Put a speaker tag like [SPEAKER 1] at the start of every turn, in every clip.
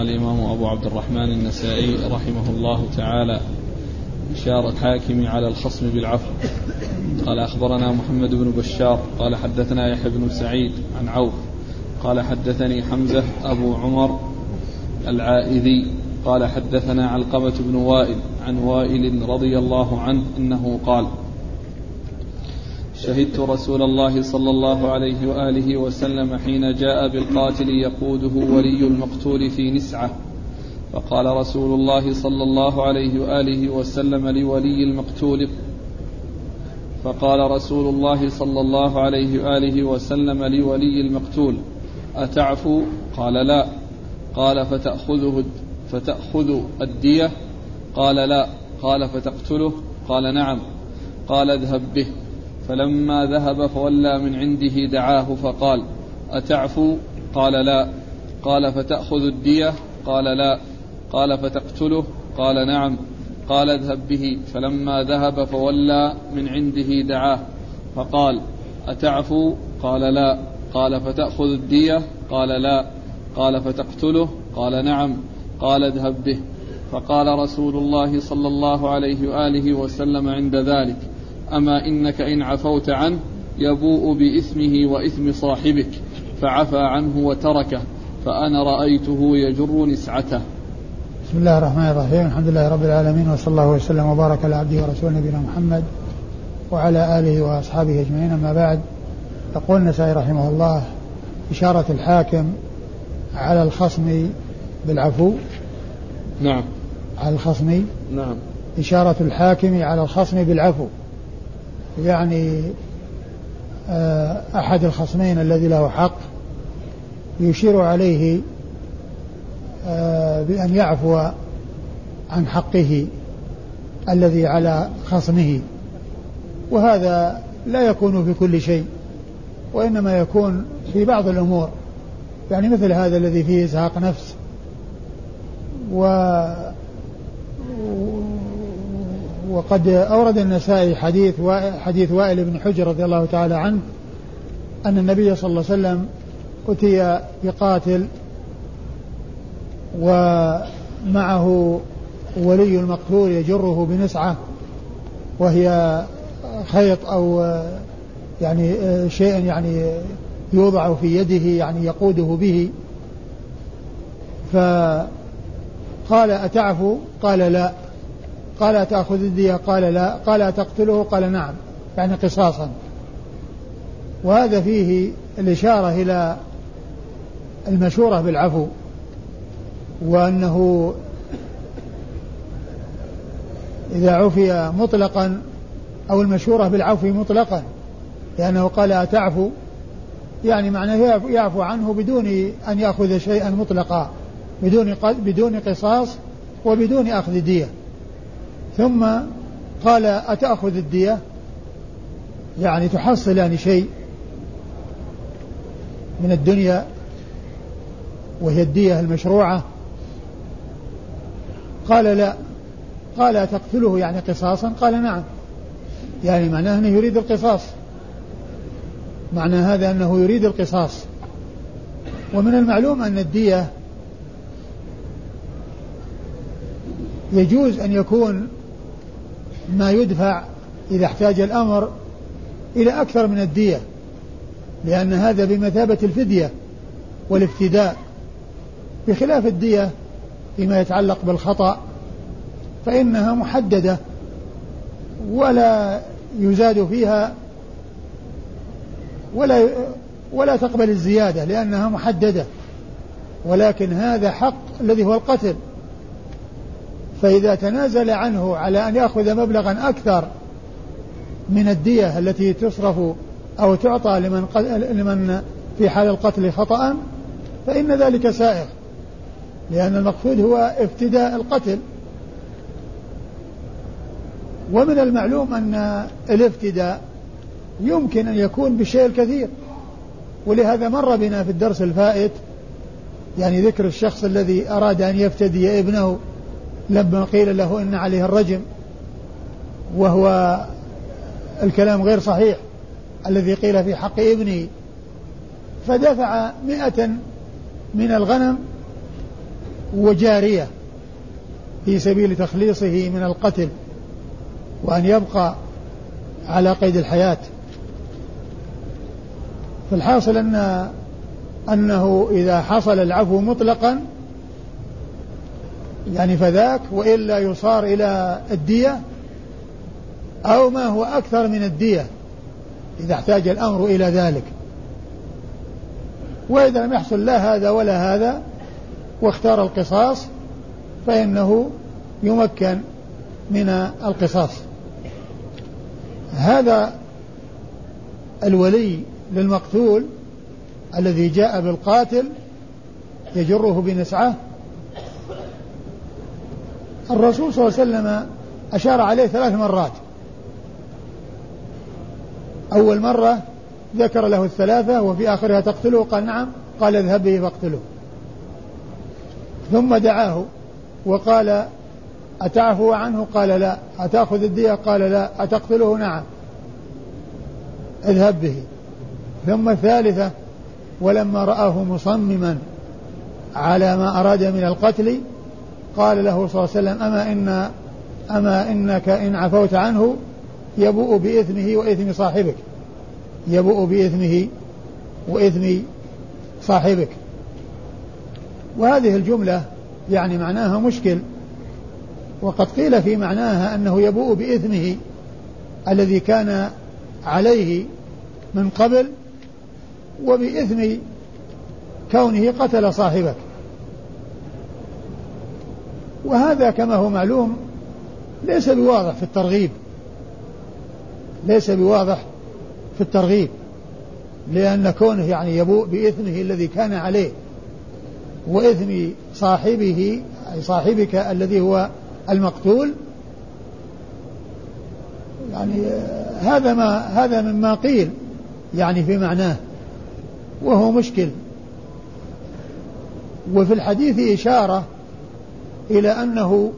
[SPEAKER 1] قال الإمام أبو عبد الرحمن النسائي رحمه الله تعالى إشارة الحاكم على الخصم بالعفو. قال أخبرنا محمد بن بشار قال حدثنا يحيى بن سعيد عن عوف قال حدثني حمزة أبو عمر العائذي قال حدثنا علقمة بن وائل عن وائل رضي الله عنه أنه قال شهدت رسول الله صلى الله عليه وآله وسلم حين جاء بالقاتل يقوده ولي المقتول في نسعة. فقال رسول الله صلى الله عليه وآله وسلم لولي المقتول فقال رسول الله صلى الله عليه وآله وسلم لولي المقتول أتعفو؟ قال لا. قال فتأخذه فتأخذ الدية؟ قال لا. قال فتقتله؟ قال نعم. قال اذهب به. فلما ذهب فولى من عنده دعاه فقال أتعفو؟ قال لا. قال فتأخذ الدية؟ قال لا. قال فتقتله؟ قال نعم. قال اذهب به. فلما ذهب فولى من عنده دعاه فقال أتعفو؟ قال لا. قال فتأخذ الدية؟ قال لا. قال فتقتله؟ قال نعم. قال اذهب به. فقال رسول الله صلى الله عليه وآله وسلم عند ذلك. أما إنك إن عفوت عنه يبوء بإثمه وإثم صاحبك فعفى عنه وتركه فأنا رأيته يجر نسعته.
[SPEAKER 2] بسم الله الرحمن الرحيم. الحمد لله رب العالمين وصلى الله وسلم وبارك على عبده ورسوله نبينا محمد وعلى آله وأصحابه أجمعين. أما بعد يقول النسائي رحمه الله إشارة الحاكم على الخصم بالعفو.
[SPEAKER 1] نعم.
[SPEAKER 2] على الخصم.
[SPEAKER 1] نعم.
[SPEAKER 2] إشارة الحاكم على الخصم بالعفو. يعني آه، أحد الخصمين الذي له حق يشير عليه آه، بأن يعفو عن حقه الذي على خصمه. وهذا لا يكون في كل شيء وإنما يكون في بعض الأمور. يعني مثل هذا الذي فيه إزهاق نفس و وقد أورد النسائي حديث حديث وائل بن حجر رضي الله تعالى عنه أن النبي صلى الله عليه وسلم أتي بقاتل ومعه ولي المقتول يجره بنسعة وهي خيط أو يعني شيء يعني يوضع في يده يعني يقوده به. فقال أتعفو؟ قال لا. قال أتأخذ الدية؟ قال لا. قال أتقتله؟ قال نعم. يعني قصاصا. وهذا فيه الإشارة إلى المشورة بالعفو وأنه إذا عفي مطلقا أو المشورة بالعفو مطلقا لأنه قال أتعفو يعني معناه يعفو عنه بدون أن يأخذ شيئا مطلقا بدون بدون قصاص وبدون أخذ دية. ثم قال أتأخذ الدية؟ يعني تحصل يعني شيء من الدنيا وهي الدية المشروعة؟ قال لا. قال تقتله يعني قصاصا؟ قال نعم. يعني معناه أنه يريد القصاص. معنى هذا أنه يريد القصاص. ومن المعلوم أن الدية يجوز أن يكون ما يدفع إذا احتاج الأمر إلى أكثر من الدية لأن هذا بمثابة الفدية والافتداء. بخلاف الدية فيما يتعلق بالخطأ فإنها محددة ولا يزاد فيها ولا ولا تقبل الزيادة لأنها محددة. ولكن هذا حق الذي هو القتل. فإذا تنازل عنه على أن يأخذ مبلغا أكثر من الدية التي تصرف أو تعطى لمن لمن في حال القتل خطأ فإن ذلك سائغ لأن المقصود هو افتداء القتل. ومن المعلوم أن الافتداء يمكن أن يكون بالشيء الكثير ولهذا مر بنا في الدرس الفائت يعني ذكر الشخص الذي أراد أن يفتدي ابنه لما قيل له إن عليه الرجم وهو الكلام غير صحيح الذي قيل في حق ابني فدفع مئة من الغنم وجارية في سبيل تخليصه من القتل وأن يبقى على قيد الحياة. فالحاصل أن أنه إذا حصل العفو مطلقا يعني فذاك وإلا يصار إلى الدية أو ما هو أكثر من الدية إذا احتاج الأمر إلى ذلك. وإذا لم يحصل لا هذا ولا هذا واختار القصاص فإنه يمكن من القصاص. هذا الولي للمقتول الذي جاء بالقاتل يجره بنسعه الرسول صلى الله عليه وسلم أشار عليه ثلاث مرات. أول مرة ذكر له الثلاثة وفي آخرها تقتله قال نعم قال اذهب به فاقتله. ثم دعاه وقال أتعفو عنه؟ قال لا. أتأخذ الدية؟ قال لا. أتقتله؟ نعم. اذهب به. ثم الثالثة ولما رآه مصمما على ما أراد من القتل قال له صلى الله عليه وسلم أما إن أما إنك إن عفوت عنه يبوء بإثمه وإثم صاحبك. يبوء بإثمه وإثم صاحبك. وهذه الجملة يعني معناها مشكل. وقد قيل في معناها أنه يبوء بإثمه الذي كان عليه من قبل وبإثم كونه قتل صاحبك. وهذا كما هو معلوم ليس بواضح في الترغيب. ليس بواضح في الترغيب. لأن كونه يعني يبوء بإثمه الذي كان عليه وإثم صاحبه أي صاحبك الذي هو المقتول يعني هذا ما هذا مما قيل يعني في معناه وهو مشكل. وفي الحديث إشارة إلى أنه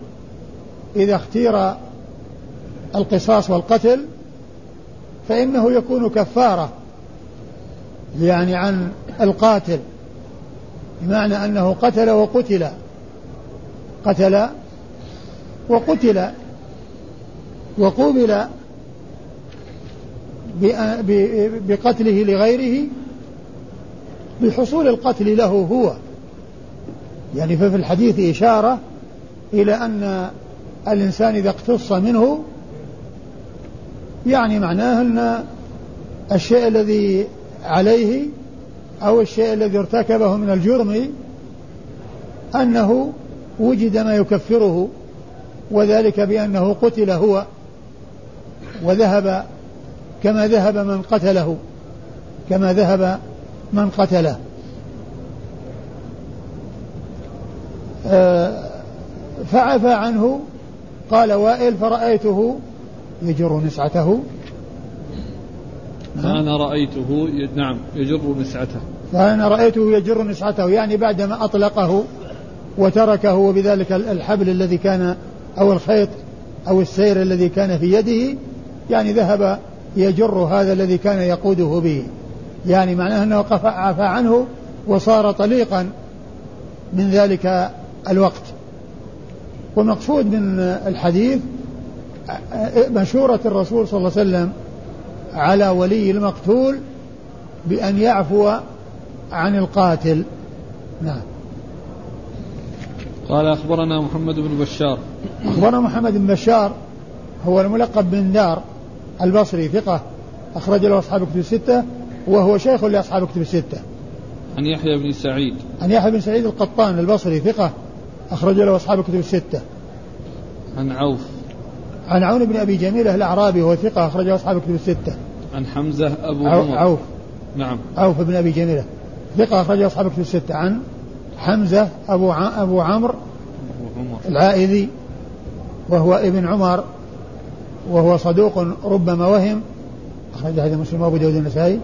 [SPEAKER 2] إذا اختير القصاص والقتل فإنه يكون كفارة يعني عن القاتل بمعنى أنه قتل وقتل قتل وقتل وقوبل بقتله لغيره بحصول القتل له هو. يعني ففي الحديث إشارة إلى أن الإنسان إذا اقتص منه يعني معناه أن الشيء الذي عليه أو الشيء الذي ارتكبه من الجرم أنه وجد ما يكفره وذلك بأنه قتل هو وذهب كما ذهب من قتله كما ذهب من قتله. آه، فعفى عنه قال وائل فرأيته يجر نسعته.
[SPEAKER 1] فأنا رأيته نعم يجر نسعته.
[SPEAKER 2] فأنا رأيته يجر نسعته يعني بعدما أطلقه وتركه وبذلك الحبل الذي كان أو الخيط أو السير الذي كان في يده يعني ذهب يجر هذا الذي كان يقوده به. يعني معناه أنه عفى عنه وصار طليقا من ذلك الوقت. ومقصود من الحديث مشورة الرسول صلى الله عليه وسلم على ولي المقتول بأن يعفو عن القاتل. نعم.
[SPEAKER 1] قال أخبرنا محمد بن بشار.
[SPEAKER 2] أخبرنا محمد بن بشار هو الملقب بن دار البصري ثقة أخرج له أصحاب كتب الستة وهو شيخ لأصحاب كتب الستة.
[SPEAKER 1] عن يحيى بن سعيد.
[SPEAKER 2] عن يحيى بن سعيد القطان البصري ثقة أخرج له أصحاب كتب الستة.
[SPEAKER 1] عن عوف.
[SPEAKER 2] عن عون بن أبي جميلة الأعرابي وهو ثقة أخرج له أصحاب كتب الستة.
[SPEAKER 1] عن حمزة أبو عمر
[SPEAKER 2] عوف.
[SPEAKER 1] نعم.
[SPEAKER 2] عوف بن أبي جميلة ثقة أخرج له أصحاب كتب الستة. عن حمزة أبو أبو عمرو العائذي وهو ابن عمر وهو صدوق ربما وهم. أخرج هذا مسلم وأبو داود النسائي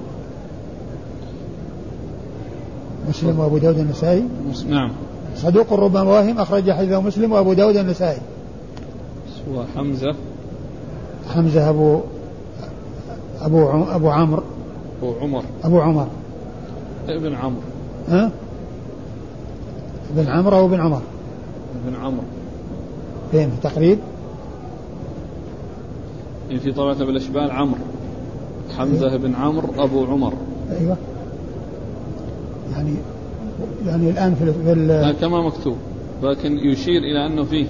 [SPEAKER 2] مسلم وأبو داود النسائي
[SPEAKER 1] نعم.
[SPEAKER 2] صدوق ربما وهم أخرج حديثه مسلم وأبو داود النسائي
[SPEAKER 1] هو حمزة.
[SPEAKER 2] أبو أبو أبو عمرو.
[SPEAKER 1] أبو عمر.
[SPEAKER 2] أبو عمر.
[SPEAKER 1] ابن عمرو.
[SPEAKER 2] ها؟ ابن عمرو أو ابن عمر؟
[SPEAKER 1] بن عمرو.
[SPEAKER 2] فين تقريب؟
[SPEAKER 1] في طبعة بالأشبال عمرو. حمزة بن عمرو أبو عمر.
[SPEAKER 2] أيوة. يعني يعني الآن في,
[SPEAKER 1] كما مكتوب. لكن يشير إلى أنه فيه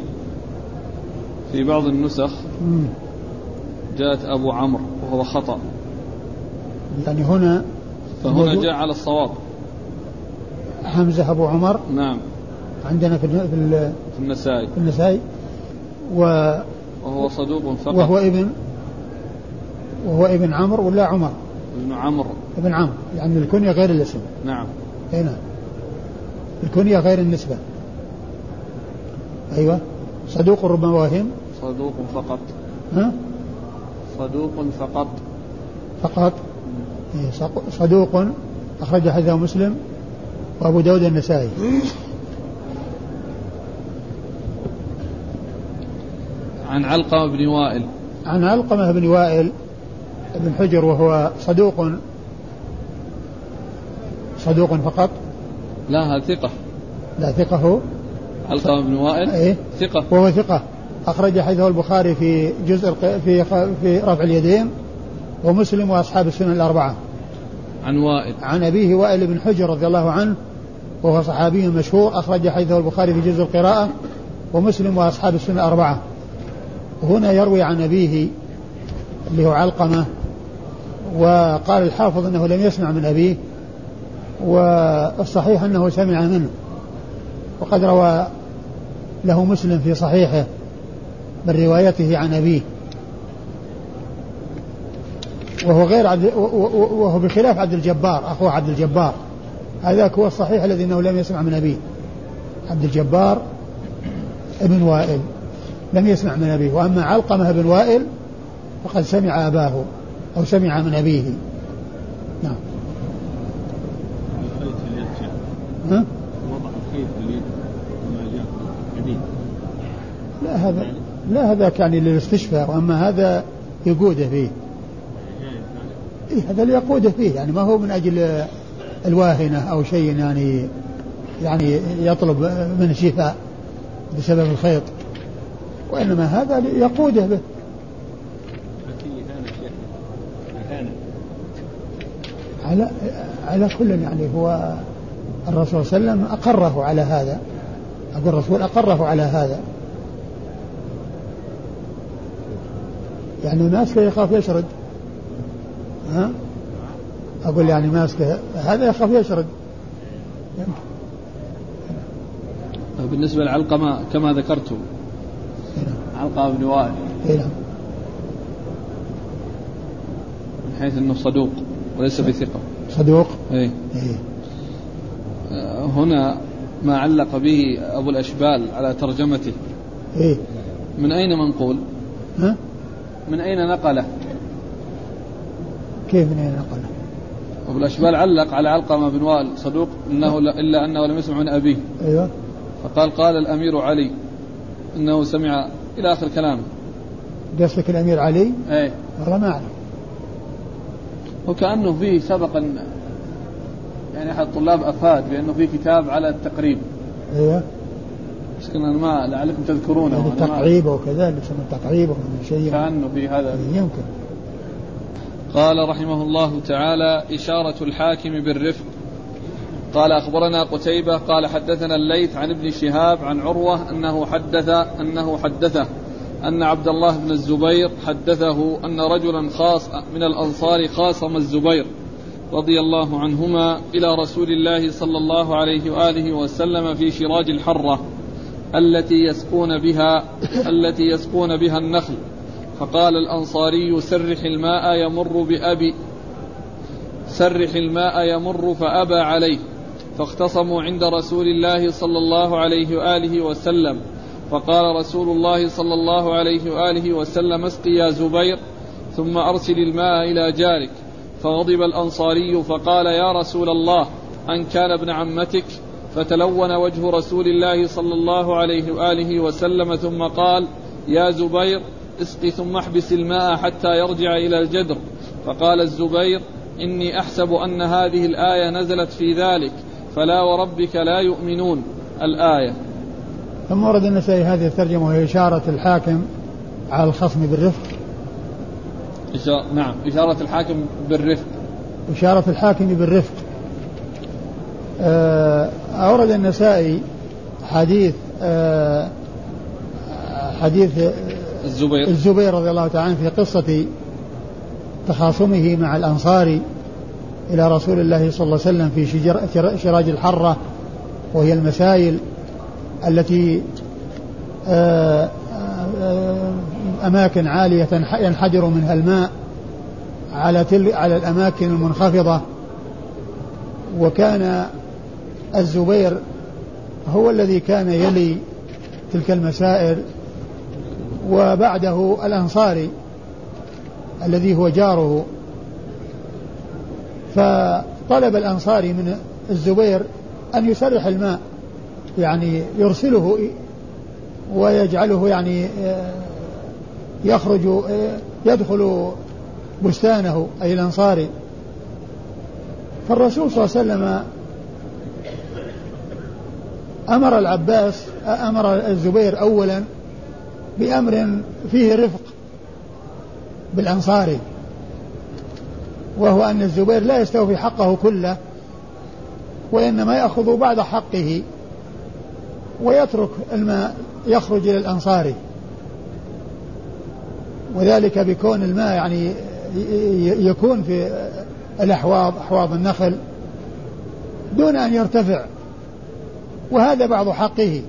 [SPEAKER 1] في بعض النسخ جاءت أبو عمرو وهو خطأ.
[SPEAKER 2] يعني هنا
[SPEAKER 1] فهنا جاء على الصواب.
[SPEAKER 2] حمزة أبو عمر
[SPEAKER 1] نعم.
[SPEAKER 2] عندنا في في,
[SPEAKER 1] في النسائي. في
[SPEAKER 2] النسائي. و
[SPEAKER 1] وهو صدوق فقط.
[SPEAKER 2] وهو ابن وهو ابن عمرو ولا عمر؟
[SPEAKER 1] ابن عمرو.
[SPEAKER 2] ابن عمرو. يعني الكنية غير الاسم.
[SPEAKER 1] نعم.
[SPEAKER 2] أي نعم. الكنية غير النسبة. أيوة. صدوق ربما واهم
[SPEAKER 1] صدوق فقط.
[SPEAKER 2] ها؟
[SPEAKER 1] صدوق فقط.
[SPEAKER 2] فقط؟ إيه، صدوق أخرج حديثه مسلم وأبو داود النسائي.
[SPEAKER 1] عن علقمة بن وائل.
[SPEAKER 2] عن علقمة بن وائل بن حجر وهو صدوق. صدوق فقط؟
[SPEAKER 1] لا هذا ثقة.
[SPEAKER 2] لا ثقة هو؟
[SPEAKER 1] علقمة بن وائل.
[SPEAKER 2] إيه؟
[SPEAKER 1] ثقة.
[SPEAKER 2] وهو ثقة. أخرج حديثه البخاري في جزء في في رفع اليدين ومسلم وأصحاب السنن الأربعة.
[SPEAKER 1] عن وائل.
[SPEAKER 2] عن أبيه وائل بن حجر رضي الله عنه وهو صحابي مشهور أخرج حديثه البخاري في جزء القراءة ومسلم وأصحاب السنة الأربعة. وهنا يروي عن أبيه اللي هو علقمة وقال الحافظ أنه لم يسمع من أبيه والصحيح أنه سمع منه. وقد روى له مسلم في صحيحه من روايته عن أبيه. وهو غير عبد وهو بخلاف عبد الجبار أخوه عبد الجبار. هذاك هو الصحيح الذي أنه لم يسمع من أبيه. عبد الجبار ابن وائل. لم يسمع من أبيه. وأما علقمة بن وائل فقد سمع أباه أو سمع من أبيه. ها؟ وضع الخيط في اليد ما جاء لا هذا لا هذا كان للاستشفاء وأما هذا يقوده فيه. إيه هذا اللي يقوده فيه يعني ما هو من أجل الواهنة أو شيء يعني يعني يطلب من الشفاء بسبب الخيط. وإنما هذا يقوده به. على على كل يعني هو الرسول صلى الله عليه وسلم أقره على هذا. أقول الرسول أقره على هذا. يعني ماسكه يخاف يشرد. ها؟ أقول يعني ماسكه هذا يخاف يشرد.
[SPEAKER 1] بالنسبة لعلقمة كما ذكرت علقمة بن وائل.
[SPEAKER 2] نعم.
[SPEAKER 1] من حيث أنه صدوق وليس بثقة.
[SPEAKER 2] صدوق؟
[SPEAKER 1] اي
[SPEAKER 2] إيه؟
[SPEAKER 1] هنا ما علق به أبو الأشبال على ترجمته.
[SPEAKER 2] إيه؟
[SPEAKER 1] من أين منقول
[SPEAKER 2] ها؟
[SPEAKER 1] من أين نقله؟
[SPEAKER 2] كيف من أين نقله؟
[SPEAKER 1] أبو الأشبال علق على علقمة بن وائل صدوق إنه إلا أنه لم يسمع من أبيه.
[SPEAKER 2] أيوه.
[SPEAKER 1] فقال قال الأمير علي إنه سمع إلى آخر كلامه.
[SPEAKER 2] قصدك الأمير علي؟
[SPEAKER 1] إيه.
[SPEAKER 2] والله ما أعلم.
[SPEAKER 1] وكأنه فيه سبقا يعني أحد الطلاب أفاد بأنه في كتاب على التقريب.
[SPEAKER 2] أيوه.
[SPEAKER 1] بس كنا ما لعلكم تذكرونه.
[SPEAKER 2] يعني التقعيب وكذا اللي يسمى التقعيب شيء.
[SPEAKER 1] كأنه في هذا.
[SPEAKER 2] يمكن.
[SPEAKER 1] قال رحمه الله تعالى إشارة الحاكم بالرفق. قال أخبرنا قتيبة قال حدثنا الليث عن ابن شهاب عن عروة أنه حدث أنه حدثه أن عبد الله بن الزبير حدثه أن رجلا خاص من الأنصار خاصم الزبير. رضي الله عنهما إلى رسول الله صلى الله عليه وآله وسلم في شراج الحرة التي يسقون بها التي يسقون بها النخل. فقال الأنصاري سرح الماء يمر بأبي سرح الماء يمر فأبى عليه. فاختصموا عند رسول الله صلى الله عليه وآله وسلم. فقال رسول الله صلى الله عليه وآله وسلم اسقي يا زبير ثم أرسل الماء إلى جارك. فغضب الأنصاري فقال يا رسول الله أن كان ابن عمتك فتلون وجه رسول الله صلى الله عليه وآله وسلم ثم قال يا زبير اسق ثم احبس الماء حتى يرجع إلى الجدر. فقال الزبير إني أحسب أن هذه الآية نزلت في ذلك فلا وربك لا يؤمنون الآية.
[SPEAKER 2] ثم ورد النسائي هذه الترجمة وهي إشارة الحاكم على الخصم بالرفق.
[SPEAKER 1] إشارة نعم. إشارة الحاكم بالرفق.
[SPEAKER 2] إشارة الحاكم بالرفق. آه، أورد النسائي حديث آه، حديث
[SPEAKER 1] الزبير.
[SPEAKER 2] الزبير رضي الله تعالى عنه في قصة تخاصمه مع الأنصاري إلى رسول الله صلى الله عليه وسلم في شراج الحرة وهي المسائل التي آه، أماكن عالية ينحدر منها الماء على تل على الأماكن المنخفضة. وكان الزبير هو الذي كان يلي تلك المسائل وبعده الأنصاري الذي هو جاره. فطلب الأنصاري من الزبير أن يسرح الماء يعني يرسله ويجعله يعني آه، يخرج يدخل بستانه أي الأنصاري فالرسول صلى الله عليه وسلم أمر العباس أمر الزبير أولا بأمر فيه رفق بالأنصاري وهو أن الزبير لا يستوفي حقه كله وإنما يأخذ بعض حقه ويترك الماء يخرج إلى الأنصاري وذلك بكون الماء يعني يكون في الأحواض أحواض النخل دون أن يرتفع. وهذا بعض حقه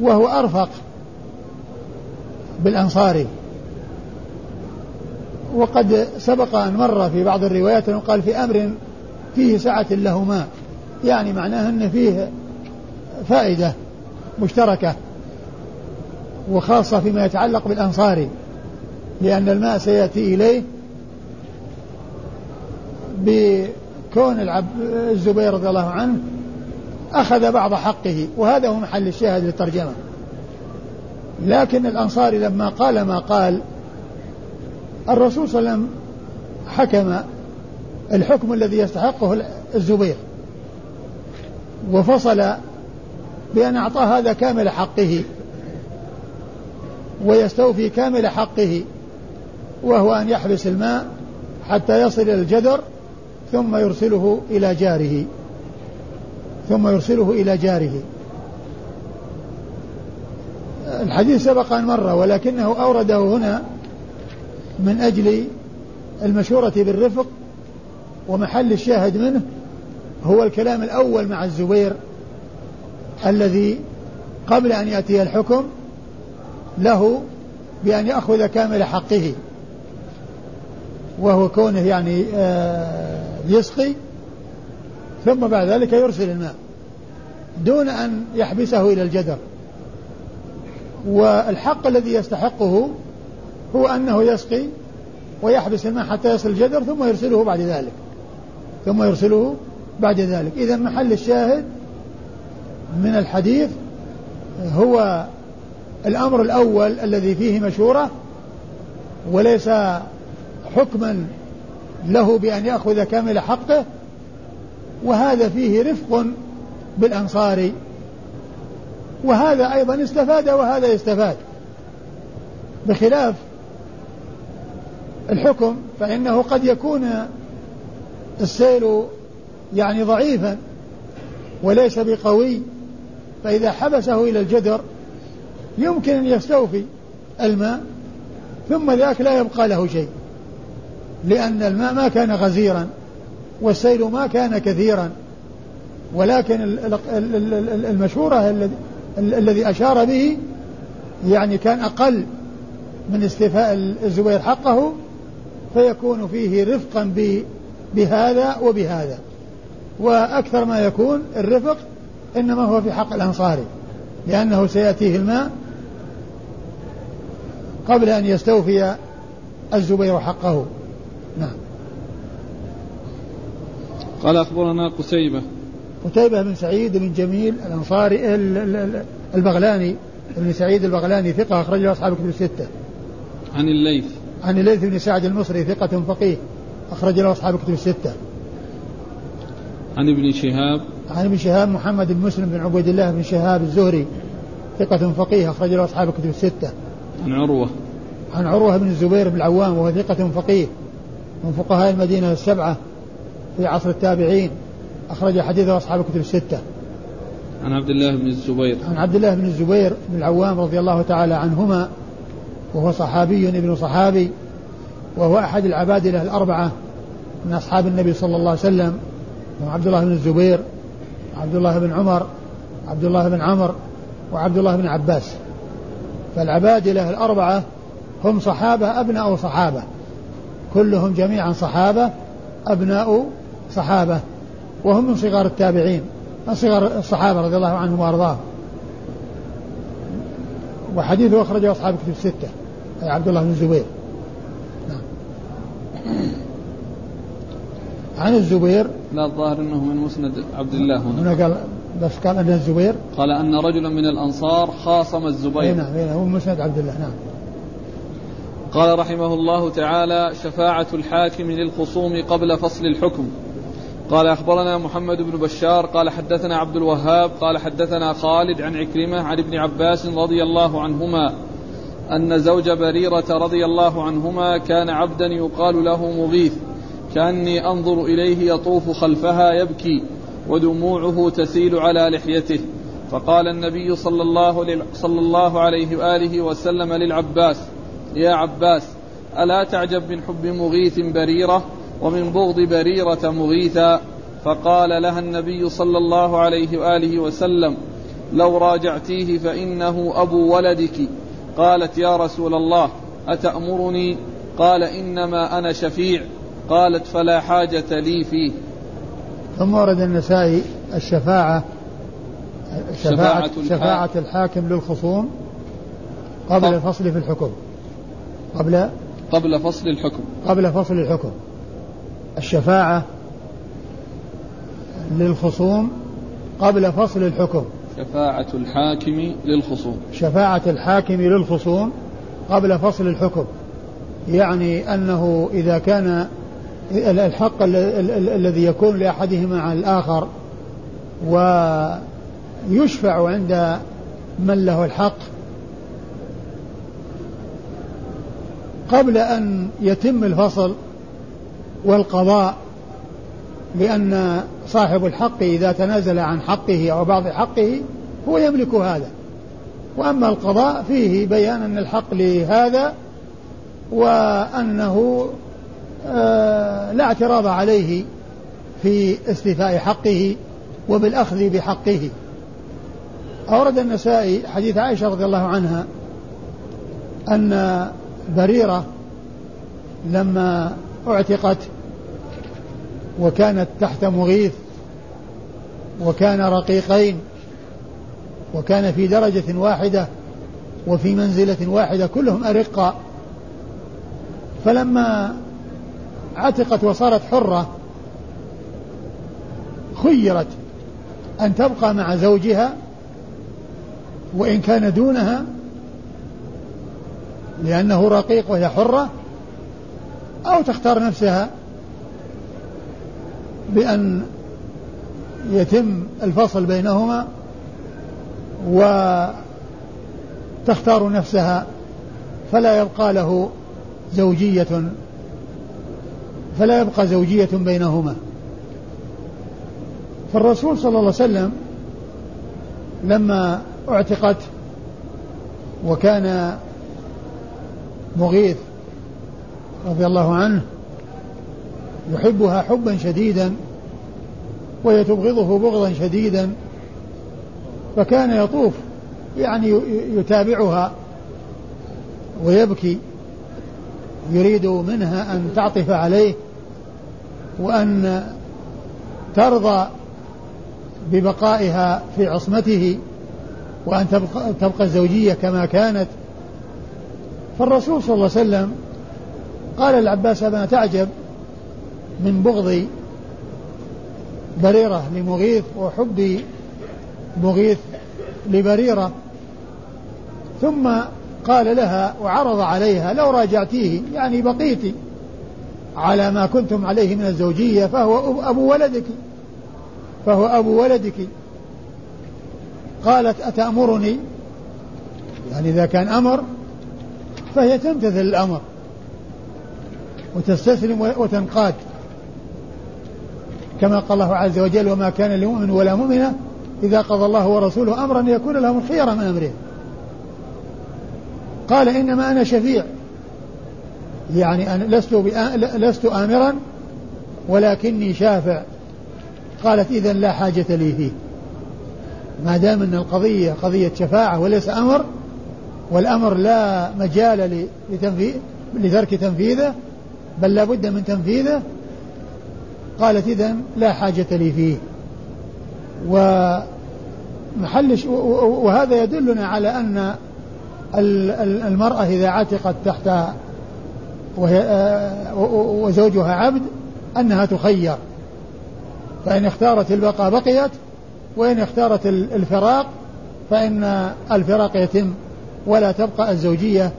[SPEAKER 2] وهو أرفق بالأنصاري وقد سبق أن مر في بعض الروايات أنه قال في أمر فيه سعة لهما يعني معناه أن فيه فائدة مشتركة. وخاصة فيما يتعلق بالأنصاري لأن الماء سيأتي إليه بكون العب الزبير رضي الله عنه أخذ بعض حقه وهذا هو محل الشاهد للترجمة. لكن الأنصاري لما قال ما قال الرسول صلى الله عليه وسلم حكم الحكم الذي يستحقه الزبير وفصل بأن أعطاه هذا كامل حقه. ويستوفي كامل حقه وهو أن يحبس الماء حتى يصل إلى الجدر ثم يرسله إلى جاره. ثم يرسله إلى جاره. الحديث سبق أن مر ولكنه أورده هنا من أجل المشورة بالرفق ومحل الشاهد منه هو الكلام الأول مع الزبير الذي قبل أن يأتي الحكم له بأن يأخذ كامل حقه وهو كونه يعني آه، يسقي ثم بعد ذلك يرسل الماء دون أن يحبسه إلى الجدر. والحق الذي يستحقه هو أنه يسقي ويحبس الماء حتى يصل الجدر ثم يرسله بعد ذلك ثم يرسله بعد ذلك. إذا محل الشاهد من الحديث هو الأمر الأول الذي فيه مشورة وليس حكما له بأن يأخذ كامل حقه وهذا فيه رفق بالأنصار وهذا أيضا استفاد وهذا يستفاد. بخلاف الحكم فإنه قد يكون السيل يعني ضعيفا وليس بقوي فإذا حبسه إلى الجدر يمكن أن يستوفي الماء ثم ذاك لا يبقى له شيء لأن الماء ما كان غزيرا والسيل ما كان كثيرا ولكن المشورة الذي أشار به يعني كان أقل من استيفاء الزبير حقه فيكون فيه رفقا بهذا وبهذا. وأكثر ما يكون الرفق إنما هو في حق الأنصاري لأنه سيأتيه الماء قبل أن يستوفي الزبير حقه نعم
[SPEAKER 1] قال أخبرنا قتيبة
[SPEAKER 2] قتيبة بن سعيد بن جميل الأنصاري البغلاني بن سعيد البغلاني ثقة أخرج له أصحاب كتب الستة.
[SPEAKER 1] عن الليث
[SPEAKER 2] عن الليث بن سعد المصري ثقة فقيه أخرج له أصحاب كتب الستة.
[SPEAKER 1] عن ابن شهاب
[SPEAKER 2] عن ابن شهاب محمد بن مسلم بن عبيد الله بن شهاب الزهري ثقة فقيه أخرج له أصحاب الكتب الستة.
[SPEAKER 1] عن عروة.
[SPEAKER 2] عن عروة بن الزبير بن العوام وهو ثقة فقيه من فقهاء المدينة السبعة في عصر التابعين أخرج حديثه أصحاب الكتب الستة.
[SPEAKER 1] عن عبد الله بن الزبير.
[SPEAKER 2] عن عبد الله بن الزبير بن العوام رضي الله تعالى عنهما وهو صحابي ابن صحابي وهو أحد العبادلة الأربعة من أصحاب النبي صلى الله عليه وسلم وعبد الله بن الزبير عبد الله بن عمر عبد الله بن عمر وعبد الله بن عباس فالعبادلة الأربعة هم صحابة أبناء صحابة. كلهم جميعا صحابة أبناء صحابة. وهم من صغار التابعين من صغار الصحابة رضي الله عنهم وأرضاهم. وحديثه أخرجه أصحاب كتب الستة أي عبد الله بن الزبير. نعم. عن الزبير.
[SPEAKER 1] لا الظاهر إنه من مسند عبد الله
[SPEAKER 2] هنا. هنا قال بس قال ان الزبير.
[SPEAKER 1] قال أن رجلا من الأنصار خاصم الزبير.
[SPEAKER 2] نعم هو مسند عبد الله نعم.
[SPEAKER 1] قال رحمه الله تعالى شفاعة الحاكم للخصوم قبل فصل الحكم. قال أخبرنا محمد بن بشار قال حدثنا عبد الوهاب قال حدثنا خالد عن عكرمة عن ابن عباس رضي الله عنهما أن زوج بريرة رضي الله عنهما كان عبدا يقال له مغيث كأني أنظر إليه يطوف خلفها يبكي. ودموعه تسيل على لحيته. فقال النبي صلى الله, صلى الله عليه وآله وسلم للعباس يا عباس ألا تعجب من حب مغيث بريرة ومن بغض بريرة مغيثا؟ فقال لها النبي صلى الله عليه وآله وسلم لو راجعتيه فإنه أبو ولدك. قالت يا رسول الله أتأمرني؟ قال إنما أنا شفيع. قالت فلا حاجة لي فيه.
[SPEAKER 2] ثم ورد النسائي الشفاعة شفاعة, شفاعة الحاكم. للخصوم قبل الفصل في الحكم. قبل؟
[SPEAKER 1] قبل فصل الحكم.
[SPEAKER 2] قبل فصل الحكم. الشفاعة للخصوم قبل فصل الحكم.
[SPEAKER 1] شفاعة الحاكم للخصوم.
[SPEAKER 2] شفاعة الحاكم للخصوم قبل فصل الحكم. يعني أنه إذا كان الحق الذي يكون لأحدهما على الآخر ويشفع عند من له الحق. قبل أن يتم الفصل والقضاء لأن صاحب الحق إذا تنازل عن حقه أو بعض حقه هو يملك هذا. وأما القضاء فيه بيان أن الحق لهذا وأنه لا اعتراض عليه في استيفاء حقه وبالأخذ بحقه. أورد النسائي حديث عائشة رضي الله عنها أن بريرة لما اعتقت وكانت تحت مغيث وكان رقيقين وكان في درجة واحدة وفي منزلة واحدة كلهم أرقاء فلما عتقت وصارت حرة خيرت أن تبقى مع زوجها وإن كان دونها لأنه رقيق وهي حرة أو تختار نفسها بأن يتم الفصل بينهما وتختار نفسها فلا يبقى له زوجية فلا يبقى زوجية بينهما. فالرسول صلى الله عليه وسلم لما اعتقت وكان مغيث رضي الله عنه يحبها حبا شديدا وهي تبغضه بغضا شديدا فكان يطوف يعني يتابعها ويبكي يريد منها أن تعطف عليه وأن ترضى ببقائها في عصمته وأن تبقى, تبقى الزوجية كما كانت. فالرسول صلى الله عليه وسلم قال العباس ما تعجب من بغض بريرة لمغيث وحب مغيث لبريرة؟ ثم قال لها وعرض عليها لو راجعتيه يعني بقيت على ما كنتم عليه من الزوجية فهو أبو ولدك. فهو أبو ولدك. قالت أتأمرني؟ يعني إذا كان أمر فهي تمتثل الأمر. وتستسلم وتنقاد. كما قال الله عز وجل وما كان لمؤمن ولا مؤمنة إذا قضى الله ورسوله أمرا يكون لهم الخير من أمره. قال إنما أنا شفيع. يعني أنا لست, لست آمرا ولكني شافع. قالت إذا لا حاجة لي فيه. ما دام أن القضية قضية شفاعة وليس أمر والأمر لا مجال لتنفيذ لترك تنفيذه بل لا بد من تنفيذه قالت إذا لا حاجة لي فيه. ومحل وهذا يدلنا على أن المرأة إذا عتقت تحت وزوجها عبد أنها تخير. فإن اختارت البقاء بقيت وإن اختارت الفراق فإن الفراق يتم ولا تبقى الزوجية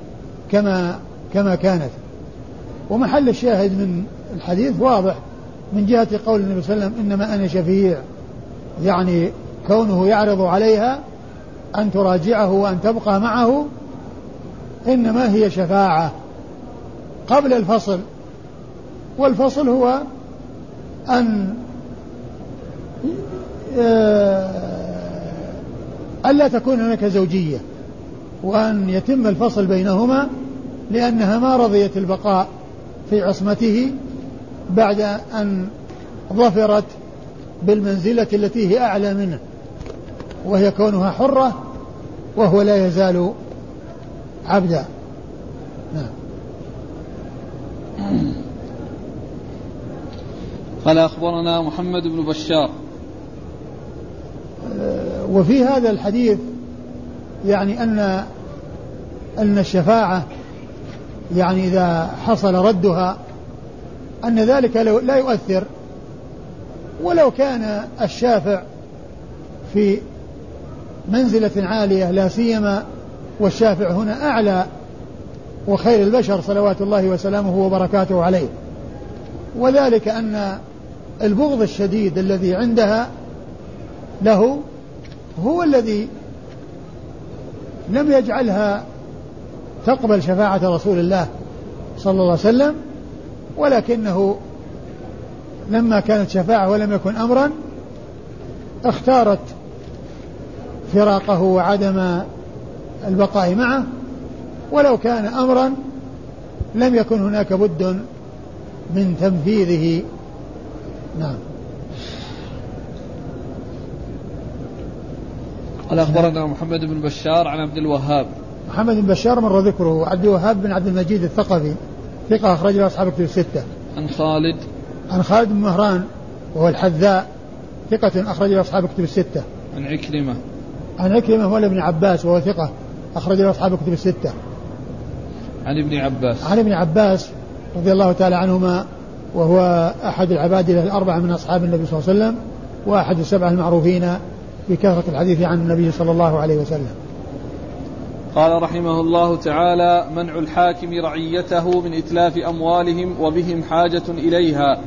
[SPEAKER 2] كما كما كانت. ومحل الشاهد من الحديث واضح من جهة قول النبي صلى الله عليه وسلم إنما أنا شفيع يعني كونه يعرض عليها أن تراجعه وأن تبقى معه إنما هي شفاعة. قبل الفصل والفصل هو أن آه، ألا تكون هناك زوجية وأن يتم الفصل بينهما لأنها ما رضيت البقاء في عصمته بعد أن ظفرت بالمنزلة التي هي أعلى منه وهي كونها حرة وهو لا يزال عبدا. نعم.
[SPEAKER 1] قال أخبرنا محمد بن بشار.
[SPEAKER 2] وفي هذا الحديث يعني أن أن الشفاعة يعني إذا حصل ردها أن ذلك لا يؤثر. ولو كان الشافع في منزلة عالية لا سيما والشافع هنا أعلى وخير البشر صلوات الله وسلامه وبركاته عليه. وذلك أن البغض الشديد الذي عندها له هو الذي لم يجعلها تقبل شفاعة رسول الله صلى الله عليه وسلم ولكنه لما كانت شفاعة ولم يكن أمرا اختارت فراقه وعدم البقاء معه ولو كان أمرا لم يكن هناك بد من تنفيذه. نعم.
[SPEAKER 1] قال أخبرنا محمد بن بشار عن عبد الوهاب.
[SPEAKER 2] محمد بن بشار مر ذكره عبد الوهاب بن عبد المجيد الثقفي ثقة أخرج له أصحاب كتب الستة.
[SPEAKER 1] عن خالد.
[SPEAKER 2] عن خالد بن مهران وهو الحذاء ثقة أخرج له أصحاب كتب الستة.
[SPEAKER 1] عن عكرمة.
[SPEAKER 2] عن عكرمة هو ابن عباس وهو ثقة أخرج له أصحاب كتب الستة.
[SPEAKER 1] عن ابن عباس.
[SPEAKER 2] عن ابن عباس رضي الله تعالى عنهما وهو أحد العبادلة الأربعة من أصحاب النبي صلى الله عليه وسلم وأحد السبعة المعروفين بكثرة الحديث عن النبي صلى الله عليه وسلم.
[SPEAKER 1] قال رحمه الله تعالى منع الحاكم رعيته من إتلاف أموالهم وبهم حاجة إليها.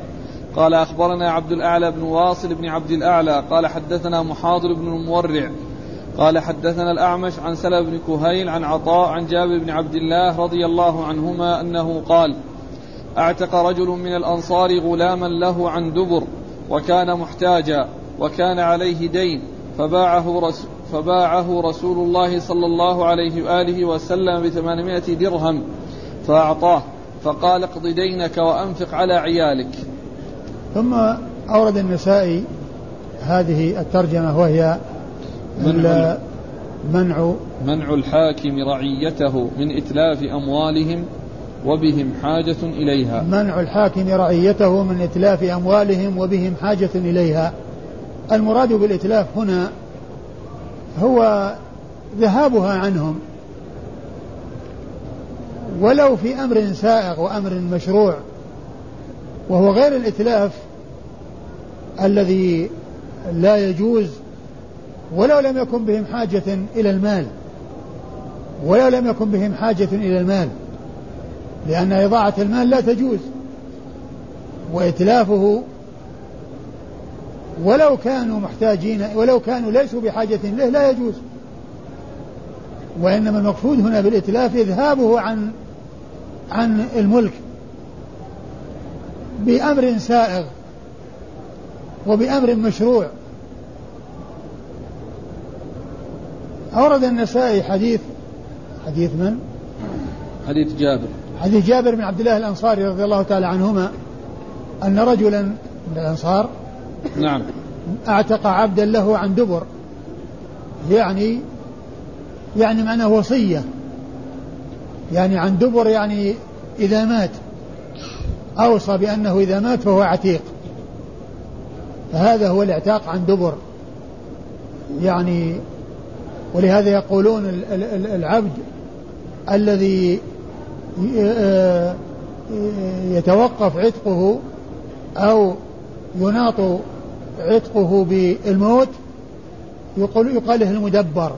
[SPEAKER 1] قال أخبرنا عبد الأعلى بن واصل بن عبد الأعلى قال حدثنا محاضر بن المورع قال حدثنا الأعمش عن سلم بن كهيل عن عطاء عن جابر بن عبد الله رضي الله عنهما أنه قال أعتق رجل من الأنصار غلاما له عن دبر وكان محتاجا وكان عليه دين فباعه رسول فباعه رسول الله صلى الله عليه وآله وسلم بثمانمائة درهم فأعطاه فقال اقض دينك وأنفق على عيالك.
[SPEAKER 2] ثم أورد النسائي هذه الترجمة وهي منع منع
[SPEAKER 1] منع الحاكم رعيته من إتلاف أموالهم وبهم حاجة إليها.
[SPEAKER 2] منع الحاكم رعيته من إتلاف أموالهم وبهم حاجة إليها. المراد بالإتلاف هنا هو ذهابها عنهم. ولو في أمر سائغ وأمر مشروع وهو غير الإتلاف الذي لا يجوز ولو لم يكن بهم حاجة إلى المال. ولو لم يكن بهم حاجة إلى المال. لأن إضاعة المال لا تجوز. وإتلافه ولو كانوا محتاجين ولو كانوا ليسوا بحاجة له لا يجوز. وإنما المقصود هنا بالإتلاف إذهابه عن عن الملك. بأمر سائغ وبأمر مشروع. أورد النسائي حديث حديث من؟
[SPEAKER 1] حديث جابر.
[SPEAKER 2] حديث جابر بن عبد الله الأنصاري رضي الله تعالى عنهما أن رجلا من الأنصار
[SPEAKER 1] نعم.
[SPEAKER 2] أعتق عبدا له عن دبر. يعني يعني معناه وصية. يعني عن دبر يعني إذا مات. أوصى بأنه إذا مات فهو عتيق. فهذا هو الاعتاق عن دبر. يعني ولهذا يقولون العبد الذي يتوقف عتقه أو يناط عتقه بالموت يقال له المدبر.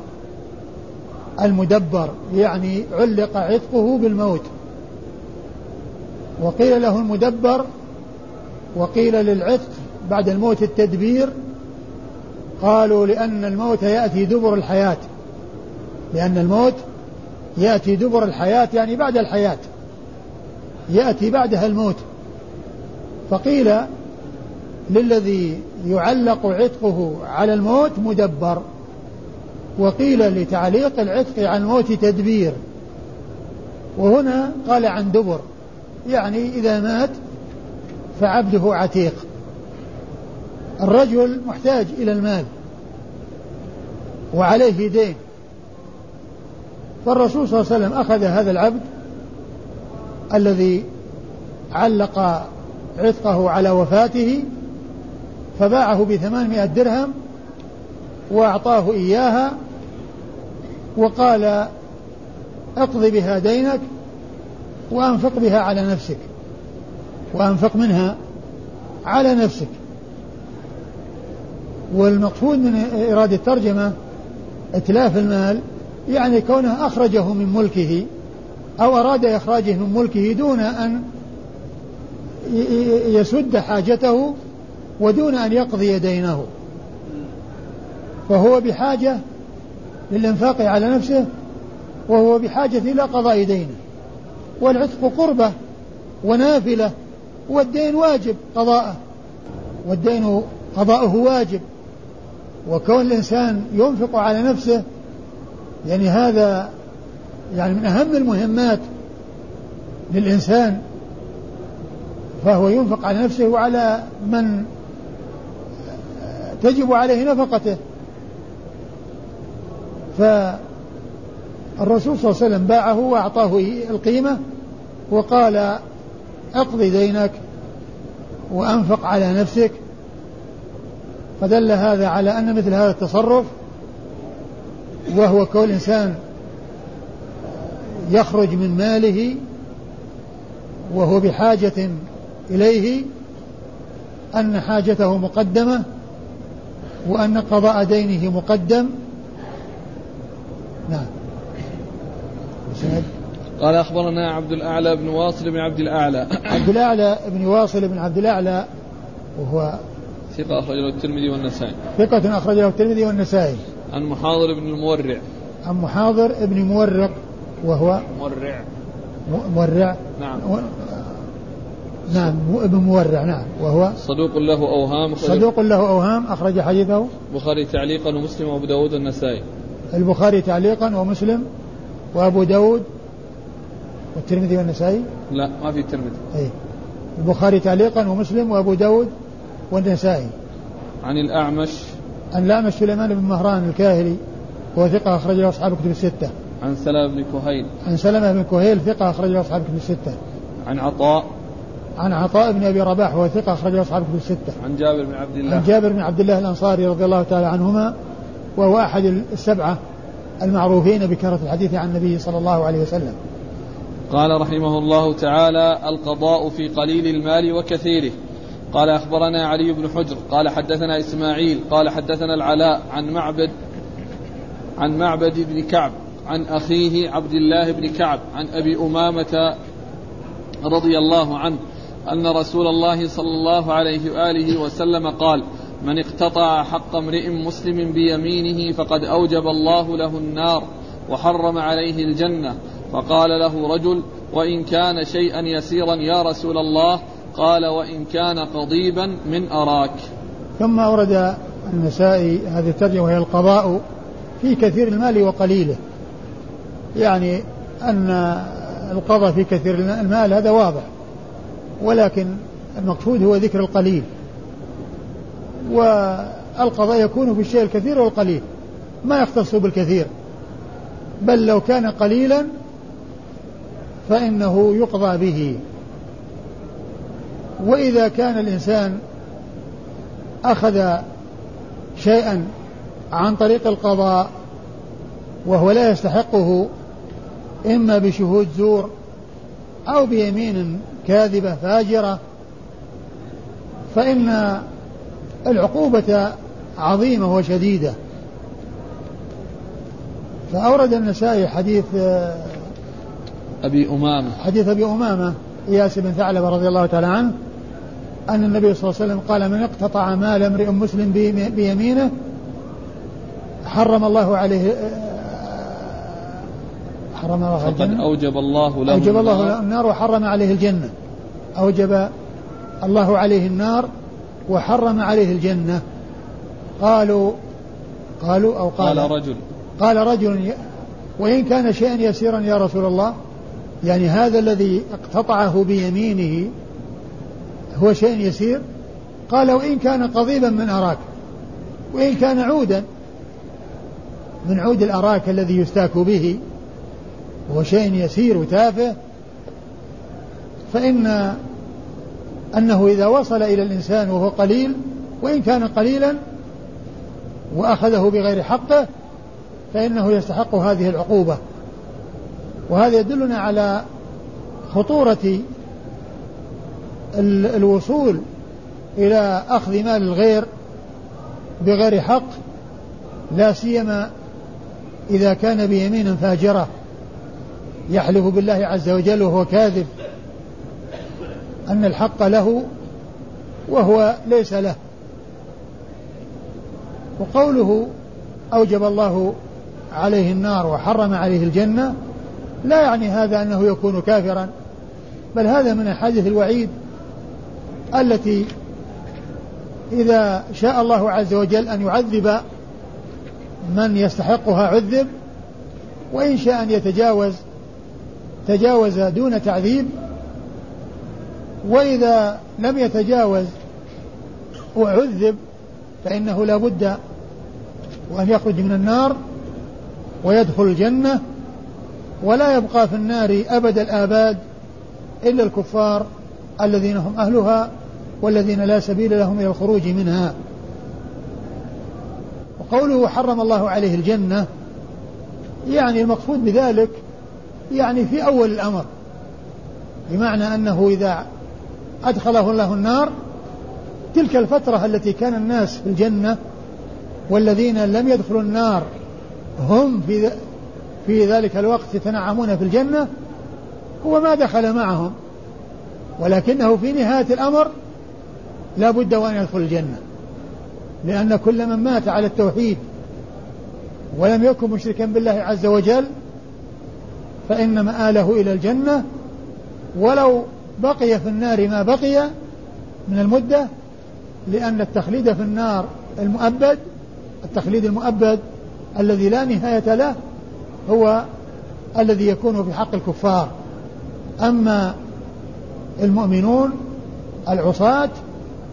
[SPEAKER 2] المدبر يعني علق عتقه بالموت. وقيل له المدبر وقيل للعتق بعد الموت التدبير قالوا لأن الموت يأتي دبر الحياة. لأن الموت يأتي دبر الحياة يعني بعد الحياة. يأتي بعدها الموت. فقيل للذي يعلق عتقه على الموت مدبر. وقيل لتعليق العتق على الموت تدبير. وهنا قال عن دبر. يعني إذا مات فعبده عتيق. الرجل محتاج إلى المال وعليه دين. فالرسول صلى الله عليه وسلم أخذ هذا العبد الذي علق عتقه على وفاته فباعه بثمانمائة درهم وأعطاه إياها وقال اقضي بها دينك وأنفق بها على نفسك وأنفق منها على نفسك. والمقصود من إرادة الترجمة إتلاف المال يعني كونه أخرجه من ملكه أو أراد إخراجه من ملكه دون أن يسد حاجته ودون أن يقضي دينه. فهو بحاجة للإنفاق على نفسه وهو بحاجة إلى قضاء دينه. والعتق قربة ونافلة والدين واجب قضاءه. والدين قضاؤه واجب. وكون الإنسان ينفق على نفسه يعني هذا يعني من أهم المهمات للإنسان فهو ينفق على نفسه وعلى من تجب عليه نفقته. فالرسول صلى الله عليه وسلم باعه وأعطاه القيمة وقال أقضي دينك وأنفق على نفسك. فدل هذا على أن مثل هذا التصرف وهو كون الإنسان يخرج من ماله وهو بحاجة إليه أن حاجته مقدمة وأن قضاء دينه مقدم. نعم.
[SPEAKER 1] قال أخبرنا عبد الأعلى بن واصل بن عبد الأعلى.
[SPEAKER 2] عبد الأعلى بن واصل بن عبد الأعلى وهو
[SPEAKER 1] ثقة أخرجه الترمذي والنسائي.
[SPEAKER 2] ثقة أخرجه الترمذي والنسائي.
[SPEAKER 1] عن محاضر بن المورع.
[SPEAKER 2] عن محاضر بن مورق وهو
[SPEAKER 1] مورع.
[SPEAKER 2] مورع.
[SPEAKER 1] نعم.
[SPEAKER 2] و... نعم ابن مورع نعم وهو
[SPEAKER 1] صدوق له أوهام
[SPEAKER 2] صدوق له أوهام أخرج حديثه.
[SPEAKER 1] البخاري تعليقا ومسلم وأبو داود والنسائي.
[SPEAKER 2] البخاري تعليقا ومسلم وأبو داود والترمذي والنسائي؟
[SPEAKER 1] لا ما في الترمذي.
[SPEAKER 2] أي البخاري تعليقا ومسلم وأبو داود والنسائي
[SPEAKER 1] عن الأعمش.
[SPEAKER 2] عن الأعمش سليمان بن مهران الكاهلي هو ثقة أخرج له أصحاب كتب الستة.
[SPEAKER 1] عن سلمة بن كهيل.
[SPEAKER 2] عن سلمة بن كهيل ثقة أخرج له أصحاب كتب الستة.
[SPEAKER 1] عن عطاء.
[SPEAKER 2] عن عطاء بن أبي رباح وهو ثقة أخرج له أصحاب كتب الستة.
[SPEAKER 1] عن جابر بن عبد الله.
[SPEAKER 2] عن جابر بن عبد الله الأنصاري رضي الله تعالى عنهما وهو أحد السبعة المعروفين بكثرة الحديث عن النبي صلى الله عليه وسلم.
[SPEAKER 1] قال رحمه الله تعالى القضاء في قليل المال وكثيره. قال أخبرنا علي بن حجر قال حدثنا إسماعيل قال حدثنا العلاء عن معبد عن معبد بن كعب عن أخيه عبد الله بن كعب عن أبي أمامة رضي الله عنه أن رسول الله صلى الله عليه وآله وسلم قال من اقتطع حق امرئ مسلم بيمينه فقد أوجب الله له النار وحرم عليه الجنة. فقال له رجل وإن كان شيئا يسيرا يا رسول الله قال وإن كان قضيبا من أراك.
[SPEAKER 2] ثم أورد النسائي هذه الترجمة وهي القضاء في كثير المال وقليله. يعني أن القضاء في كثير المال هذا واضح ولكن المقصود هو ذكر القليل. والقضاء يكون في الشيء الكثير والقليل ما يختص بالكثير. بل لو كان قليلا فإنه يقضى به. وإذا كان الإنسان أخذ شيئا عن طريق القضاء وهو لا يستحقه إما بشهود زور أو بيمين كاذبة فاجرة فإن العقوبة عظيمة وشديدة. فأورد النسائي حديث
[SPEAKER 1] أبي أمامة.
[SPEAKER 2] حديث أبي أمامة إياس بن ثعلبة رضي الله تعالى عنه أن النبي صلى الله عليه وسلم قال من اقتطع مال امرئ مسلم بيمينه حرم الله عليه
[SPEAKER 1] حرم الله فقد أوجب الله له
[SPEAKER 2] أوجب الله له النار وحرم عليه الجنة. أوجب الله عليه النار وحرم عليه الجنة. قالوا قالوا أو قال,
[SPEAKER 1] قال رجل.
[SPEAKER 2] قال رجل وإن كان شيئا يسيرا يا رسول الله يعني هذا الذي اقتطعه بيمينه هو شيء يسير؟ قال وإن كان قضيبا من أراك وإن كان عودا من عود الأراك الذي يستاك به وهو شيء يسير وتافه. فإن أنه إذا وصل إلى الإنسان وهو قليل وإن كان قليلا وأخذه بغير حقه فإنه يستحق هذه العقوبة. وهذا يدلنا على خطورة الوصول إلى أخذ مال الغير بغير حق لا سيما إذا كان بيمين فاجرة يحلف بالله عز وجل وهو كاذب أن الحق له وهو ليس له. وقوله أوجب الله عليه النار وحرم عليه الجنة لا يعني هذا أنه يكون كافرا بل هذا من أحاديث الوعيد التي إذا شاء الله عز وجل أن يعذب من يستحقها عذب وإن شاء أن يتجاوز تجاوز دون تعذيب وإذا لم يتجاوز وعذب فإنه لا بد وأن يخرج من النار ويدخل الجنة ولا يبقى في النار أبد الآباد إلا الكفار الذين هم أهلها. والذين لا سبيل لهم إلى الخروج منها. وقوله حرم الله عليه الجنة يعني المقصود بذلك يعني في أول الأمر بمعنى أنه إذا أدخله الله النار تلك الفترة التي كان الناس في الجنة والذين لم يدخلوا النار هم في في ذلك الوقت يتنعمون في الجنة هو ما دخل معهم. ولكنه في نهاية الأمر لا بد وأن يدخل الجنة. لأن كل من مات على التوحيد ولم يكن مشركا بالله عز وجل فإن مآله إلى الجنة. ولو بقي في النار ما بقي من المدة لأن التخليد في النار المؤبد التخليد المؤبد الذي لا نهاية له هو الذي يكون في حق الكفار. أما المؤمنون العصاة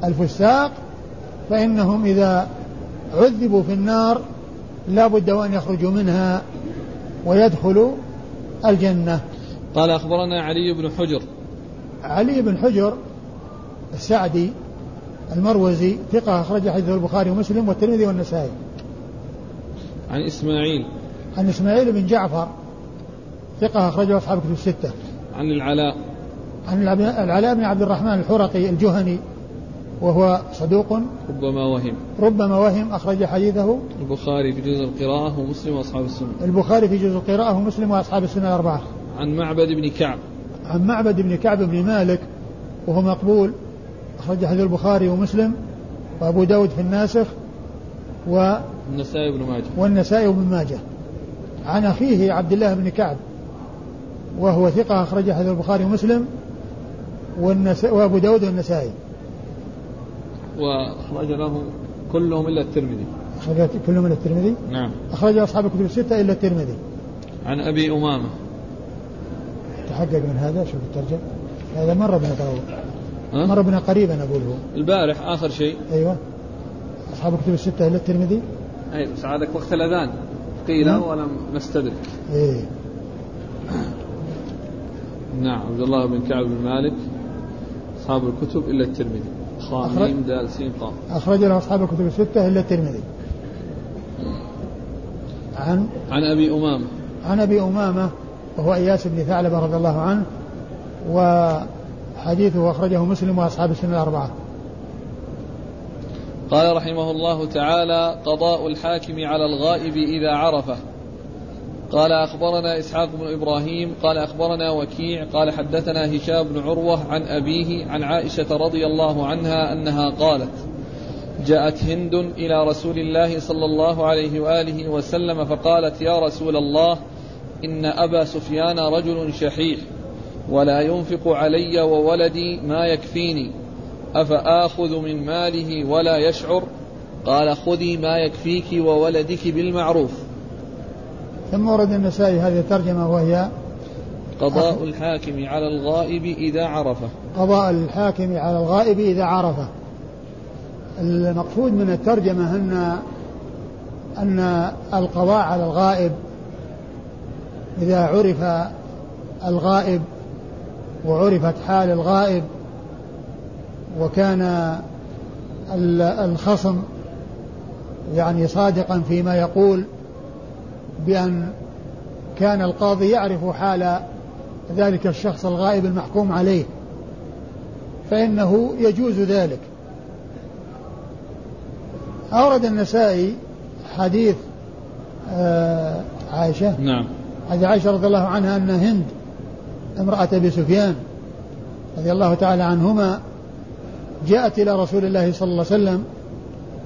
[SPEAKER 2] الفساق فإنهم إذا عذبوا في النار لا بد وأن يخرجوا منها ويدخلوا الجنة.
[SPEAKER 1] قال أخبرنا علي بن حجر.
[SPEAKER 2] علي بن حجر السعدي المروزي ثقة أخرج حديث البخاري ومسلم والترمذي والنسائي.
[SPEAKER 1] عن إسماعيل.
[SPEAKER 2] عن إسماعيل بن جعفر ثقة أخرجه أصحاب كتب الستة.
[SPEAKER 1] عن العلاء.
[SPEAKER 2] عن العلاء بن عبد الرحمن الحرقي الجهني وهو صدوق.
[SPEAKER 1] ربما وهم.
[SPEAKER 2] ربما وهم أخرج حديثه.
[SPEAKER 1] البخاري في جزء القراءة ومسلم وأصحاب السنة.
[SPEAKER 2] البخاري في جزء القراءة ومسلم وأصحاب السنة الأربعة.
[SPEAKER 1] عن معبد بن كعب.
[SPEAKER 2] عن معبد بن كعب بن مالك وهو مقبول. أخرج حديث البخاري ومسلم وأبو داود في الناسخ و
[SPEAKER 1] النسائي بن ماجه.
[SPEAKER 2] والنسائي بن ماجه. عن أخيه عبد الله بن كعب وهو ثقة أخرج حديث البخاري ومسلم والنسائي وأبو داود والنسائي.
[SPEAKER 1] وأخرج له كلهم إلا الترمذي.
[SPEAKER 2] أخرج كلهم إلا الترمذي؟
[SPEAKER 1] نعم.
[SPEAKER 2] أخرج أصحاب الكتب الستة إلا الترمذي.
[SPEAKER 1] عن أبي أمامة.
[SPEAKER 2] تحقق من هذا؟ شوف الترجمة. هذا مر بنا مر بنا قريبا أقول هو
[SPEAKER 1] البارح آخر شيء.
[SPEAKER 2] أيوه. أصحاب الكتب الستة إلا الترمذي؟
[SPEAKER 1] أي بس عادك وقت الأذان. قيل. ولم نستدرك.
[SPEAKER 2] إيه.
[SPEAKER 1] نعم عبد الله بن كعب بن مالك أصحاب الكتب إلا الترمذي. خاميم دال سين قام
[SPEAKER 2] أخرج له أصحاب الكتب الستة إلا الترمذي. عن
[SPEAKER 1] عن أبي أمامة.
[SPEAKER 2] عن أبي أمامة وهو إياس بن ثعلبة رضي الله عنه وحديثه أخرجه مسلم وأصحاب السنة الأربعة.
[SPEAKER 1] قال رحمه الله تعالى قضاء الحاكم على الغائب إذا عرفه. قال أخبرنا إسحاق بن إبراهيم قال أخبرنا وكيع قال حدثنا هشام بن عروة عن أبيه عن عائشة رضي الله عنها أنها قالت جاءت هند إلى رسول الله صلى الله عليه وآله وسلم فقالت يا رسول الله إن أبا سفيان رجل شحيح ولا ينفق علي وولدي ما يكفيني أفآخذ من ماله ولا يشعر؟ قال خذي ما يكفيك وولدك بالمعروف.
[SPEAKER 2] ثم ورد النسائي هذه الترجمة وهي
[SPEAKER 1] قضاء الحاكم على الغائب إذا عرفه.
[SPEAKER 2] قضاء الحاكم على الغائب إذا عرفه. المقصود من الترجمة أن أن القضاء على الغائب إذا عرف الغائب وعرفت حال الغائب وكان الخصم يعني صادقا فيما يقول بأن كان القاضي يعرف حال ذلك الشخص الغائب المحكوم عليه فإنه يجوز ذلك. أورد النسائي حديث آه عائشة
[SPEAKER 1] نعم.
[SPEAKER 2] حديث عائشة رضي الله عنها أن هند امرأة أبي سفيان رضي الله تعالى عنهما جاءت إلى رسول الله صلى الله عليه وسلم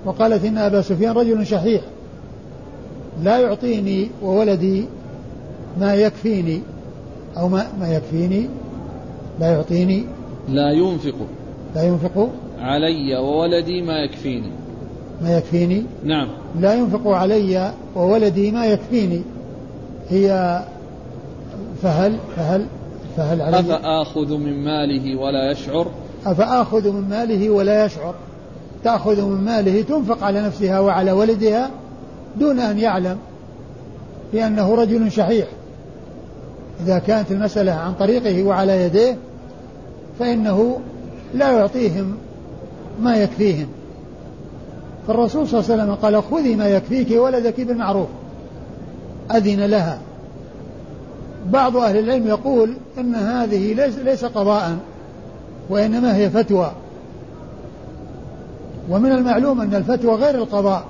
[SPEAKER 2] وقالت إن أبا سفيان رجل شحيح. لا يعطيني وولدي ما يكفيني أو ما, ما يكفيني لا يعطيني
[SPEAKER 1] لا ينفق
[SPEAKER 2] لا ينفق
[SPEAKER 1] علي وولدي ما يكفيني.
[SPEAKER 2] ما يكفيني؟
[SPEAKER 1] نعم.
[SPEAKER 2] لا ينفق علي وولدي ما يكفيني. هي فهل فهل فهل
[SPEAKER 1] علي؟ أفآخذ من ماله ولا يشعر؟
[SPEAKER 2] أفآخذ من ماله ولا يشعر. تأخذ من ماله تنفق على نفسها وعلى ولدها دون أن يعلم بأنه رجل شحيح. إذا كانت المسألة عن طريقه وعلى يديه فإنه لا يعطيهم ما يكفيهم. فالرسول صلى الله عليه وسلم قال خذي ما يكفيك ولدك بالمعروف أذن لها. بعض أهل العلم يقول إن هذه ليس, ليس قضاء وإنما هي فتوى. ومن المعلوم أن الفتوى غير القضاء.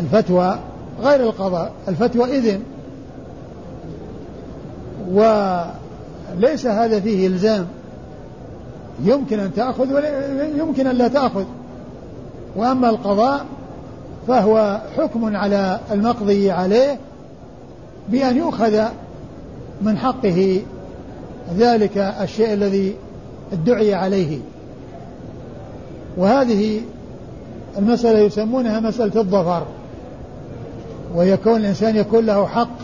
[SPEAKER 2] الفتوى غير القضاء الفتوى إذن. وليس هذا فيه إلزام. يمكن أن تأخذ ويمكن أن لا تأخذ. وأما القضاء فهو حكم على المقضي عليه بأن يؤخذ من حقه ذلك الشيء الذي ادعي عليه. وهذه المسألة يسمونها مسألة الظفر. ويكون الإنسان يكون له حق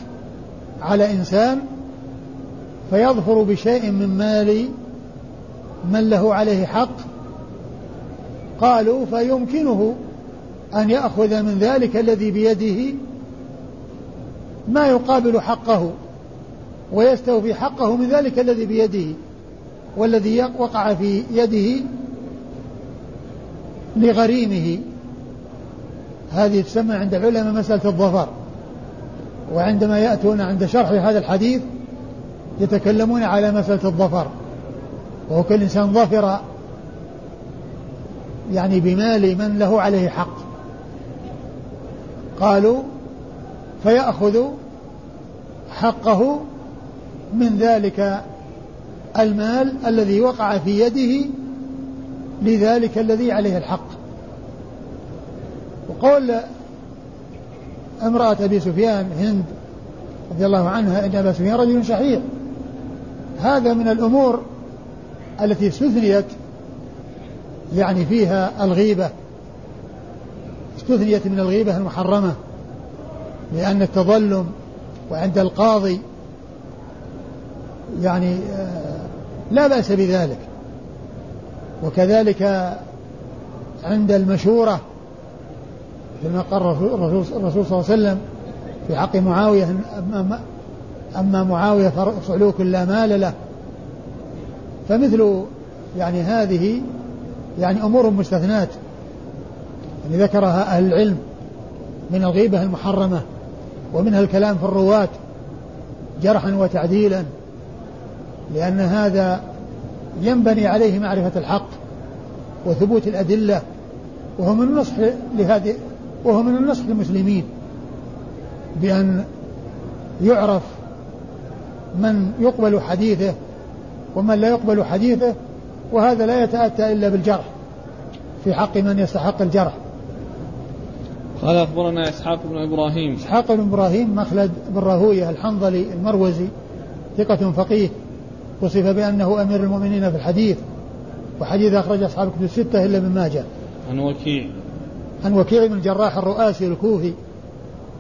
[SPEAKER 2] على إنسان فيظفر بشيء من مال من له عليه حق قالوا فيمكنه أن يأخذ من ذلك الذي بيده ما يقابل حقه ويستوفي حقه من ذلك الذي بيده والذي وقع في يده لغريمه هذه تسمى عند العلماء مسألة الظفر. وعندما يأتون عند شرح هذا الحديث يتكلمون على مسألة الظفر. وهو كل إنسان ظفر يعني بمال من له عليه حق. قالوا فيأخذ حقه من ذلك المال الذي وقع في يده لذلك الذي عليه الحق. وقول امرأة أبي سفيان هند رضي الله عنها إن أبا سفيان رجل شحيح. هذا من الأمور التي استثنيت يعني فيها الغيبة. استثنيت من الغيبة المحرمة لأن التظلم وعند القاضي يعني آه، لا بأس بذلك. وكذلك عند المشورة كما قال الرسول صلى الله عليه وسلم في حق معاوية أما معاوية فصعلوك لا مال له. فمثل يعني هذه يعني أمور مستثنات يعني ذكرها أهل العلم من الغيبة المحرمة ومنها الكلام في الرواة جرحا وتعديلا لأن هذا ينبني عليه معرفة الحق وثبوت الأدلة وهو من النصح لهذه وهو من النصح للمسلمين بأن يعرف من يقبل حديثه ومن لا يقبل حديثه وهذا لا يتأتى إلا بالجرح في حق من يستحق الجرح.
[SPEAKER 1] قال أخبرنا إسحاق بن إبراهيم.
[SPEAKER 2] إسحاق بن إبراهيم مخلد بن راهوية الحنظلي المروزي ثقة فقيه وصف بأنه أمير المؤمنين في الحديث وحديث أخرج أصحاب الكتب الستة إلا من ماجه.
[SPEAKER 1] عن وكيع.
[SPEAKER 2] عن وكيع بن الجراح الرؤاسي الكوفي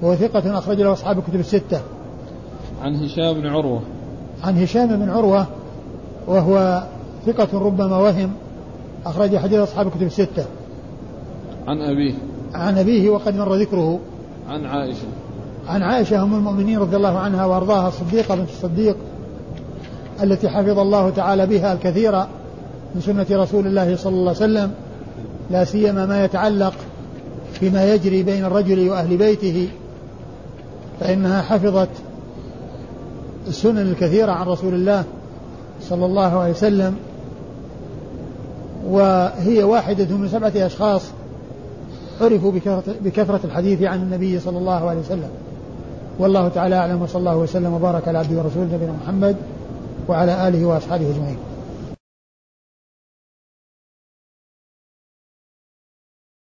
[SPEAKER 2] وهو ثقة أخرج له أصحاب الكتب الستة.
[SPEAKER 1] عن هشام بن عروة.
[SPEAKER 2] عن هشام بن عروة وهو ثقة ربما وهم أخرج حديث أصحاب الكتب الستة.
[SPEAKER 1] عن أبيه.
[SPEAKER 2] عن أبيه وقد مر ذكره.
[SPEAKER 1] عن عائشة.
[SPEAKER 2] عن عائشة أم المؤمنين رضي الله عنها وأرضاها الصديقة بنت الصديق التي حفظ الله تعالى بها الكثير من سنة رسول الله صلى الله عليه وسلم لا سيما ما يتعلق بما يجري بين الرجل وأهل بيته فإنها حفظت السنن الكثيرة عن رسول الله صلى الله عليه وسلم وهي واحدة من سبعة أشخاص عرفوا بكثرة الحديث عن النبي صلى الله عليه وسلم. والله تعالى أعلم وصلى الله وسلم وبارك على عبده ورسوله نبينا محمد وعلى آله وأصحابه أجمعين.